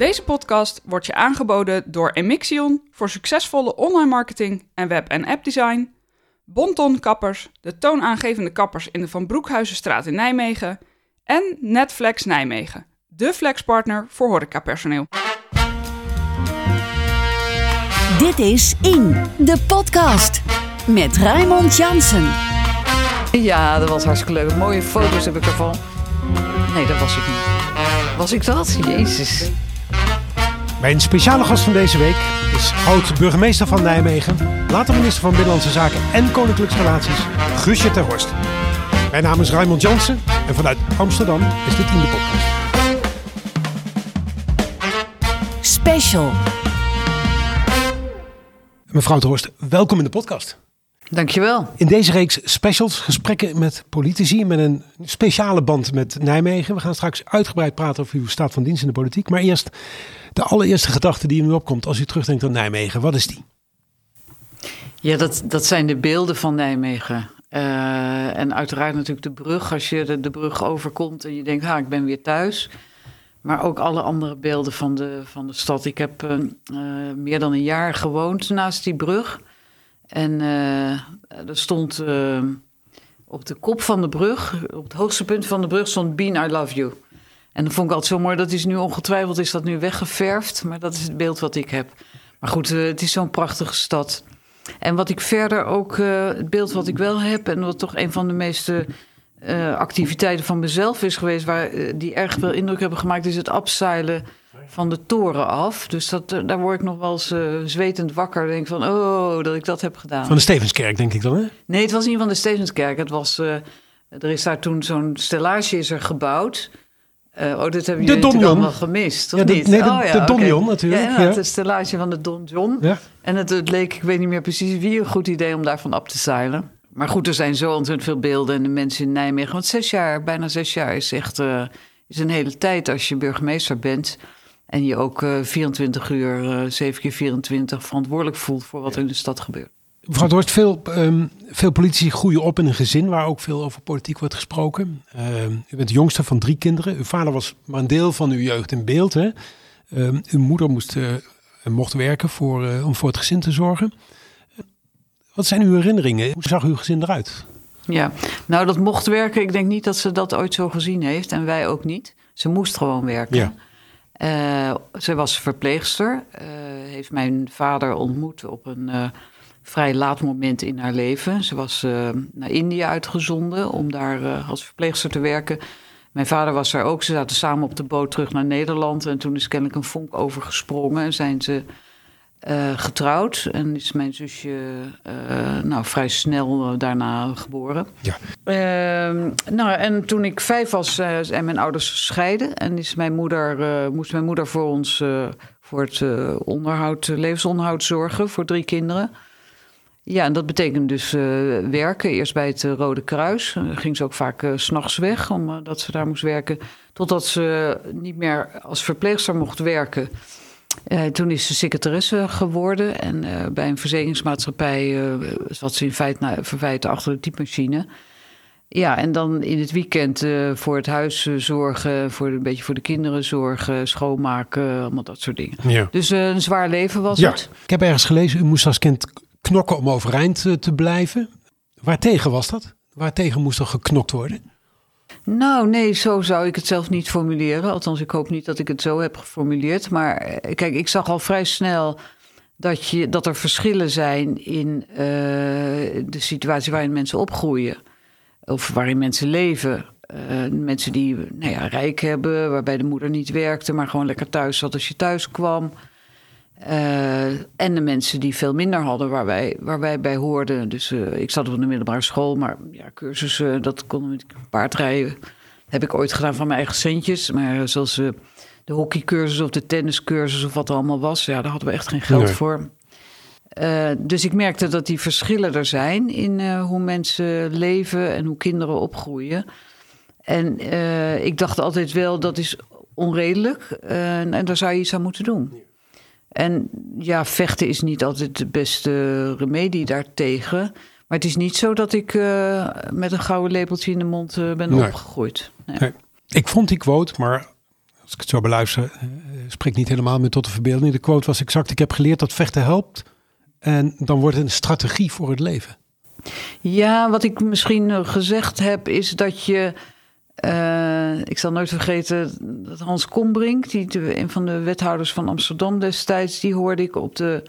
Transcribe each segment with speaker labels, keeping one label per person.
Speaker 1: Deze podcast wordt je aangeboden door Emixion voor succesvolle online marketing en web- en appdesign, Bonton Kappers, de toonaangevende kappers in de Van Broekhuizenstraat in Nijmegen en Netflex Nijmegen, de flexpartner voor horecapersoneel.
Speaker 2: Dit is In, de podcast. Met Raymond Jansen.
Speaker 3: Ja, dat was hartstikke leuk. Mooie foto's heb ik ervan. Nee, dat was ik niet. Was ik dat? Jezus.
Speaker 4: Mijn speciale gast van deze week is oud-burgemeester van Nijmegen, later minister van Binnenlandse Zaken en Koninklijke Relaties, Guusje ter Horst. Mijn naam is Raymond Jansen en vanuit Amsterdam is dit in de podcast.
Speaker 2: Special.
Speaker 4: Mevrouw ter Horst, welkom in de podcast.
Speaker 3: Dankjewel.
Speaker 4: In deze reeks specials gesprekken met politici met een speciale band met Nijmegen. We gaan straks uitgebreid praten over uw staat van dienst in de politiek. Maar eerst de allereerste gedachte die in opkomt als u terugdenkt aan Nijmegen. Wat is die?
Speaker 3: Ja, dat, dat zijn de beelden van Nijmegen. Uh, en uiteraard natuurlijk de brug. Als je de, de brug overkomt en je denkt, ha, ik ben weer thuis. Maar ook alle andere beelden van de, van de stad. Ik heb uh, uh, meer dan een jaar gewoond naast die brug. En er stond op de kop van de brug, op het hoogste punt van de brug, stond Bean, I love you. En dat vond ik altijd zo mooi. Dat is nu ongetwijfeld is dat nu weggeverfd, maar dat is het beeld wat ik heb. Maar goed, uh, het is zo'n prachtige stad. En wat ik verder ook, het beeld wat ik wel heb, en wat toch een van de meeste activiteiten van mezelf is geweest, waar die erg veel indruk hebben gemaakt, is het abseilen van de toren af. Dus dat, daar word ik nog wel eens zwetend wakker. Denk van, oh, dat ik dat heb gedaan.
Speaker 4: Van de Stevenskerk, denk ik dan, hè?
Speaker 3: Nee, het was niet van de Stevenskerk. Het was, er is daar toen zo'n stellage is er gebouwd. Uh, oh, dit hebben jullie natuurlijk allemaal gemist, of
Speaker 4: ja, de,
Speaker 3: niet?
Speaker 4: Nee, de,
Speaker 3: oh, ja,
Speaker 4: de Donjon
Speaker 3: okay.
Speaker 4: natuurlijk.
Speaker 3: Ja,
Speaker 4: ja.
Speaker 3: het stellage van de Don John.
Speaker 4: Ja.
Speaker 3: En het, het, leek, ik weet niet meer precies wie, een goed idee om daarvan op te zeilen. Maar goed, er zijn zo ontzettend veel beelden en de mensen in Nijmegen. Want zes jaar, bijna zes jaar is echt is een hele tijd als je burgemeester bent... En je ook uh, 24 uur, uh, 7 keer 24 verantwoordelijk voelt voor wat er in de stad gebeurt.
Speaker 4: Mevrouw Dorst, veel, um, veel politici groeien op in een gezin waar ook veel over politiek wordt gesproken. Uh, u bent de jongste van drie kinderen. Uw vader was maar een deel van uw jeugd in beeld. Hè? uw moeder moest, mocht werken voor, om voor het gezin te zorgen. Wat zijn uw herinneringen? Hoe zag uw gezin eruit?
Speaker 3: Ja, nou dat mocht werken. Ik denk niet dat ze dat ooit zo gezien heeft. En wij ook niet. Ze moest gewoon werken.
Speaker 4: Ja.
Speaker 3: Uh, ze was verpleegster, uh, heeft mijn vader ontmoet op een uh, vrij laat moment in haar leven. Ze was naar India uitgezonden om daar als verpleegster te werken. Mijn vader was daar ook. Ze zaten samen op de boot terug naar Nederland. En toen is kennelijk een vonk overgesprongen en zijn ze getrouwd. En is mijn zusje nou, vrij snel daarna geboren.
Speaker 4: Ja.
Speaker 3: Uh, nou, en toen ik vijf was, zijn mijn ouders gescheiden. En is mijn moeder, moest mijn moeder voor ons voor het onderhoud, levensonderhoud zorgen voor drie kinderen. Ja, en dat betekent dus werken. Eerst bij het Rode Kruis. Dan ging ze ook vaak s s'nachts weg, omdat ze daar moest werken. Totdat ze niet meer als verpleegster mocht werken. Uh, toen is ze secretaresse geworden en uh, bij een verzekeringsmaatschappij uh, zat ze in feite, nou, feite achter de typemachine. Ja, en dan in het weekend voor het huis zorgen, voor een beetje voor de kinderen zorgen, schoonmaken, allemaal dat soort dingen.
Speaker 4: Ja.
Speaker 3: Dus een zwaar leven was
Speaker 4: ja.
Speaker 3: het.
Speaker 4: Ik heb ergens gelezen, u moest als kind knokken om overeind te blijven. Waartegen was dat? Waartegen moest er geknokt worden?
Speaker 3: Nou, nee, zo zou ik het zelf niet formuleren. Althans, ik hoop niet dat ik het zo heb geformuleerd. Maar kijk, ik zag al vrij snel dat, je, dat er verschillen zijn in uh, de situatie waarin mensen opgroeien. Of waarin mensen leven. Mensen die nou ja, rijk hebben, waarbij de moeder niet werkte, maar gewoon lekker thuis zat als je thuis kwam. Uh, en de mensen die veel minder hadden, waar wij, waar wij bij hoorden. Dus uh, ik zat op de middelbare school, maar ja, cursussen, dat kon met paardrijden. Heb ik ooit gedaan van mijn eigen centjes. Maar zoals uh, de hockeycursus of de tenniscursus of wat er allemaal was, ja, daar hadden we echt geen geld nee. voor. dus ik merkte dat die verschillen er zijn in hoe mensen leven en hoe kinderen opgroeien. En ik dacht altijd wel, dat is onredelijk en daar zou je iets aan moeten doen. En ja, vechten is niet altijd de beste remedie daartegen. Maar het is niet zo dat ik uh, met een gouden lepeltje in de mond uh, ben
Speaker 4: Nee.
Speaker 3: opgegroeid. Nee.
Speaker 4: Nee. Ik vond die quote, maar als ik het zo beluister, uh, spreekt niet helemaal meer tot de verbeelding. De quote was exact, ik heb geleerd dat vechten helpt. En dan wordt het een strategie voor het leven.
Speaker 3: Ja, wat ik misschien gezegd heb, is dat je. Uh, ik zal nooit vergeten dat Hans Kombrink, die, een van de wethouders van Amsterdam destijds, die hoorde ik op de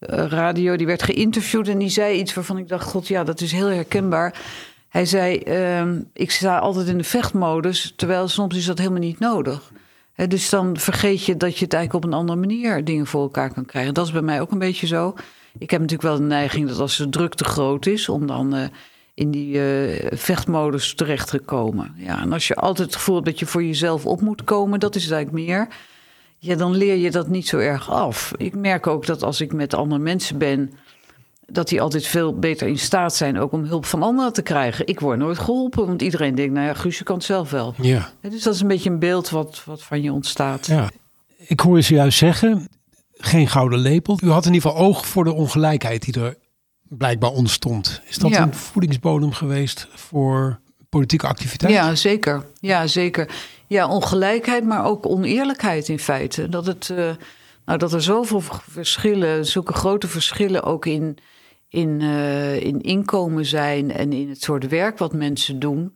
Speaker 3: uh, radio. Die werd geïnterviewd en die zei iets waarvan ik dacht: God, ja, dat is heel herkenbaar. Hij zei: uh, Ik sta altijd in de vechtmodus, terwijl soms is dat helemaal niet nodig. Dus dan vergeet je dat je het eigenlijk op een andere manier dingen voor elkaar kan krijgen. Dat is bij mij ook een beetje zo. Ik heb natuurlijk wel de neiging dat als de druk te groot is, om dan uh, in die uh, vechtmodus terecht te komen. Ja, en als je altijd het gevoel hebt dat je voor jezelf op moet komen, dat is het eigenlijk meer. Ja, dan leer je dat niet zo erg af. Ik merk ook dat als ik met andere mensen ben, dat die altijd veel beter in staat zijn ook om hulp van anderen te krijgen. Ik word nooit geholpen, want iedereen denkt, nou ja, Guusje kan het zelf wel.
Speaker 4: Ja.
Speaker 3: Dus dat is een beetje een beeld wat, wat van je ontstaat.
Speaker 4: Ja. Ik hoor je zojuist zeggen, geen gouden lepel. U had in ieder geval oog voor de ongelijkheid die er blijkbaar ontstond. Is dat
Speaker 3: Ja.
Speaker 4: een voedingsbodem geweest voor politieke activiteit?
Speaker 3: Ja, zeker. Ja, zeker. Ja, ongelijkheid, maar ook oneerlijkheid in feite. Dat, het, eh, nou, dat er zoveel verschillen, zulke grote verschillen ook in, in, eh, in inkomen zijn en in het soort werk wat mensen doen.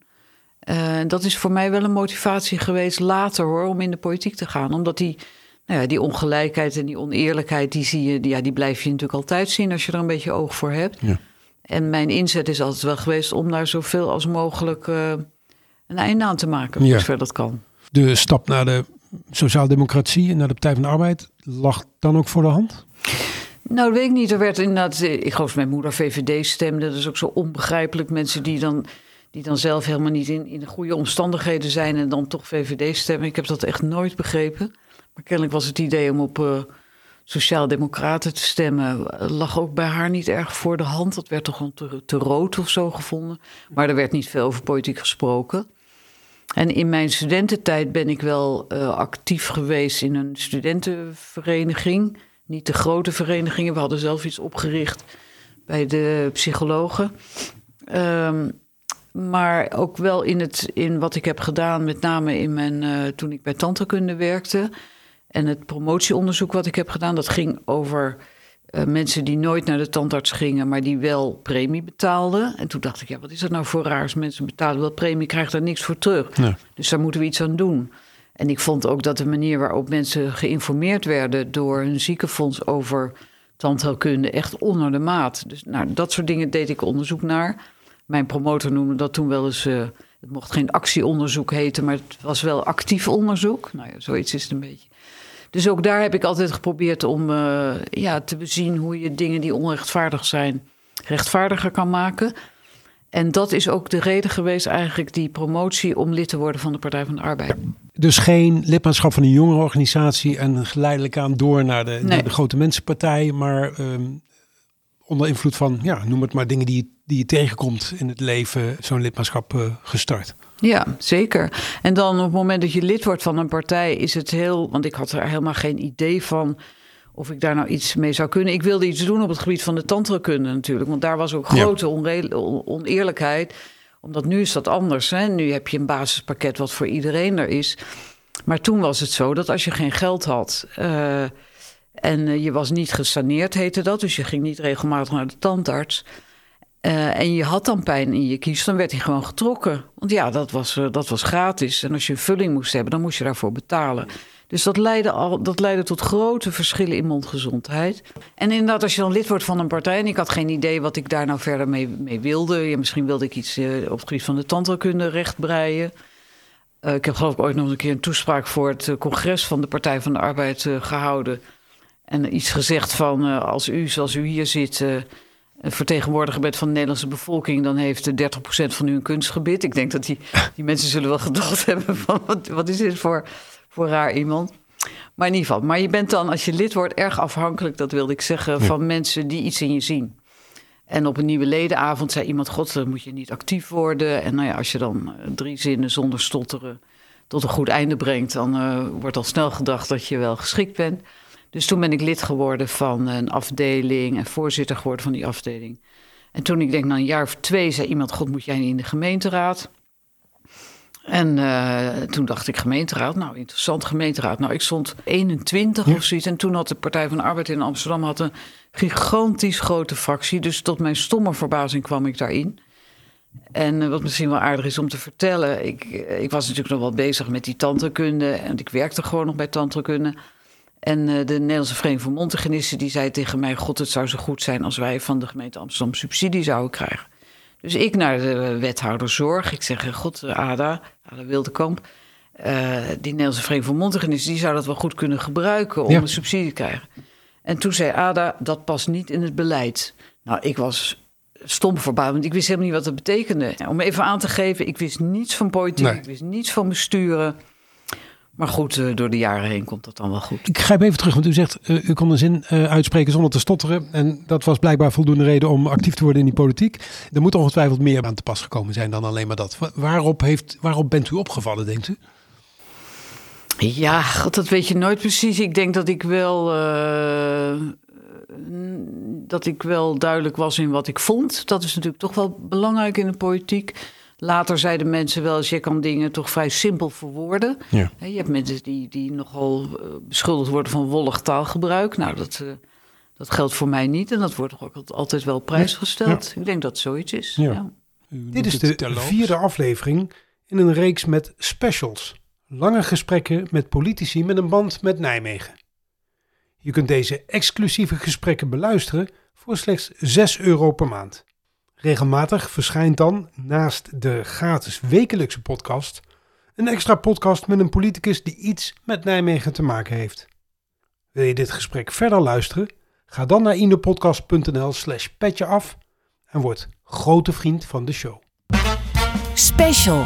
Speaker 3: Eh, dat is voor mij wel een motivatie geweest later hoor, om in de politiek te gaan. Omdat die, nou ja, die ongelijkheid en die oneerlijkheid, die, zie je, die, ja, die blijf je natuurlijk altijd zien als je er een beetje oog voor hebt.
Speaker 4: Ja.
Speaker 3: En mijn inzet is altijd wel geweest om daar zoveel als mogelijk eh, een einde aan te maken,
Speaker 4: Ja.
Speaker 3: voor zover dat kan.
Speaker 4: De stap naar de sociaaldemocratie en naar de Partij van de Arbeid lag dan ook voor de hand?
Speaker 3: Nou, dat weet ik niet. Er werd inderdaad, eh, ik geloof dat mijn moeder VVD stemde. Dat is ook zo onbegrijpelijk. Mensen die dan, die dan zelf helemaal niet in, in de goede omstandigheden zijn en dan toch VVD stemmen. Ik heb dat echt nooit begrepen. Maar kennelijk was het idee om op eh sociaaldemocraten te stemmen. eh, lag ook bij haar niet erg voor de hand. Dat werd toch gewoon te, rood of zo gevonden. Maar er werd niet veel over politiek gesproken. En in mijn studententijd ben ik wel eh, actief geweest in een studentenvereniging. Niet de grote verenigingen. We hadden zelf iets opgericht bij de psychologen. Ehm, maar ook wel in, het, in wat ik heb gedaan, met name in mijn, toen ik bij tandheelkunde werkte. En het promotieonderzoek wat ik heb gedaan, dat ging over eh, mensen die nooit naar de tandarts gingen, maar die wel premie betaalden. En toen dacht ik, ja, wat is dat nou voor raars? Mensen betalen wel premie, krijgen daar niks voor terug.
Speaker 4: Nee.
Speaker 3: Dus daar moeten we iets aan doen. En ik vond ook dat de manier waarop mensen geïnformeerd werden door hun ziekenfonds over tandheelkunde echt onder de maat. Dus nou, dat soort dingen deed ik onderzoek naar. Mijn promotor noemde dat toen wel eens. eh, het mocht geen actieonderzoek heten, maar het was wel actief onderzoek. Nou ja, zoiets is het een beetje. Dus ook daar heb ik altijd geprobeerd om eh, ja, te bezien hoe je dingen die onrechtvaardig zijn, rechtvaardiger kan maken. En dat is ook de reden geweest, eigenlijk, die promotie om lid te worden van de Partij van de Arbeid.
Speaker 4: Dus geen lidmaatschap van een jongerenorganisatie en geleidelijk aan door naar de, grote mensenpartij, maar ehm, onder invloed van, ja, noem het maar dingen die, je- die je tegenkomt in het leven, zo'n lidmaatschap eh, gestart.
Speaker 3: Ja, zeker. En dan op het moment dat je lid wordt van een partij, is het heel. Want ik had er helemaal geen idee van of ik daar nou iets mee zou kunnen. Ik wilde iets doen op het gebied van de tandheelkunde natuurlijk. Want daar was ook
Speaker 4: Ja.
Speaker 3: grote on- oneerlijkheid. Omdat nu is dat anders. Hè? Nu heb je een basispakket wat voor iedereen er is. Maar toen was het zo dat als je geen geld had. eh, en eh, je was niet gesaneerd, heette dat. Dus je ging niet regelmatig naar de tandarts. Eh, en je had dan pijn in je kies, dan werd hij gewoon getrokken. Want ja, dat was, eh, dat was gratis. En als je een vulling moest hebben, dan moest je daarvoor betalen. Dus dat leidde, al, dat leidde tot grote verschillen in mondgezondheid. En inderdaad, als je dan lid wordt van een partij... en ik had geen idee wat ik daar nou verder mee, wilde. Ja, misschien wilde ik iets eh, op het gebied van de tandheelkunde rechtbreien. Ik heb geloof ik ooit nog een keer een toespraak... voor het congres van de Partij van de Arbeid eh, gehouden. En iets gezegd van, als u, zoals u hier zit... vertegenwoordiger bent van de Nederlandse bevolking, dan heeft eh, 30% van u een kunstgebied. Ik denk dat die, die mensen zullen wel gedacht hebben van wat, wat is dit voor, voor raar iemand. Maar in ieder geval, maar je bent dan als je lid wordt erg afhankelijk, dat wilde ik zeggen, van mensen die iets in je zien. En op een nieuwe ledenavond zei iemand, god, dan moet je niet actief worden. En nou ja, als je dan eh, drie zinnen zonder stotteren tot een goed einde brengt, dan eh, wordt al snel gedacht dat je wel geschikt bent. Dus toen ben ik lid geworden van een afdeling en voorzitter geworden van die afdeling. En toen ik denk na een jaar of twee zei iemand, god moet jij niet in de gemeenteraad? En uh, toen dacht ik gemeenteraad, nou interessant gemeenteraad. Nou, ik stond 21
Speaker 4: Ja.
Speaker 3: of zoiets. En toen had de Partij van de Arbeid in Amsterdam had een gigantisch grote fractie. Dus tot mijn stomme verbazing kwam ik daarin. En eh, wat misschien wel aardig is om te vertellen. Ik, eh, ik was natuurlijk nog wel bezig met die tandheelkunde. En ik werkte gewoon nog bij tandheelkunde. En eh, de Nederlandse Vereniging voor die zei tegen mij... God, het zou zo goed zijn als wij van de gemeente Amsterdam subsidie zouden krijgen. Dus ik naar de wethouder zorg. Ik zeg, god, eh, Ada, Ada Wildekamp... eh, die Nederlandse Vereniging voor die zou dat wel goed kunnen gebruiken om
Speaker 4: Ja.
Speaker 3: een subsidie te krijgen. En toen zei Ada, dat past niet in het beleid. Nou, ik was stom verbaasd, want ik wist helemaal niet wat dat betekende. Om even aan te geven, ik wist niets van politiek,
Speaker 4: Nee.
Speaker 3: ik wist niets van besturen. Maar goed, eh, door de jaren heen komt dat dan wel goed.
Speaker 4: Ik grijp even terug, want u zegt, eh, u kon een zin eh, uitspreken zonder te stotteren. En dat was blijkbaar voldoende reden om actief te worden in die politiek. Er moet ongetwijfeld meer aan te pas gekomen zijn dan alleen maar dat. Wa- Waarop, heeft, waarop bent u opgevallen, denkt u?
Speaker 3: Ja, god, dat weet je nooit precies. Ik denk dat ik wel. dat ik wel duidelijk was in wat ik vond. Dat is natuurlijk toch wel belangrijk in de politiek. Later zeiden mensen wel eens: je kan dingen toch vrij simpel verwoorden.
Speaker 4: Ja.
Speaker 3: Hè, Je hebt mensen die, die nogal eh, beschuldigd worden van wollig taalgebruik. Nou, dat, eh, dat geldt voor mij niet. En dat wordt toch ook altijd wel prijsgesteld. Ik denk dat het zoiets is.
Speaker 4: Ja.
Speaker 3: Ja.
Speaker 4: Dit is de vierde aflevering in een reeks met specials. Lange gesprekken met politici met een band met Nijmegen. Je kunt deze exclusieve gesprekken beluisteren voor slechts 6 euro per maand. Regelmatig verschijnt dan, naast de gratis wekelijkse podcast, een extra podcast met een politicus die iets met Nijmegen te maken heeft. Wil je dit gesprek verder luisteren? Ga dan naar inopodcast.nl slash petje af en word grote vriend van de show.
Speaker 2: Special.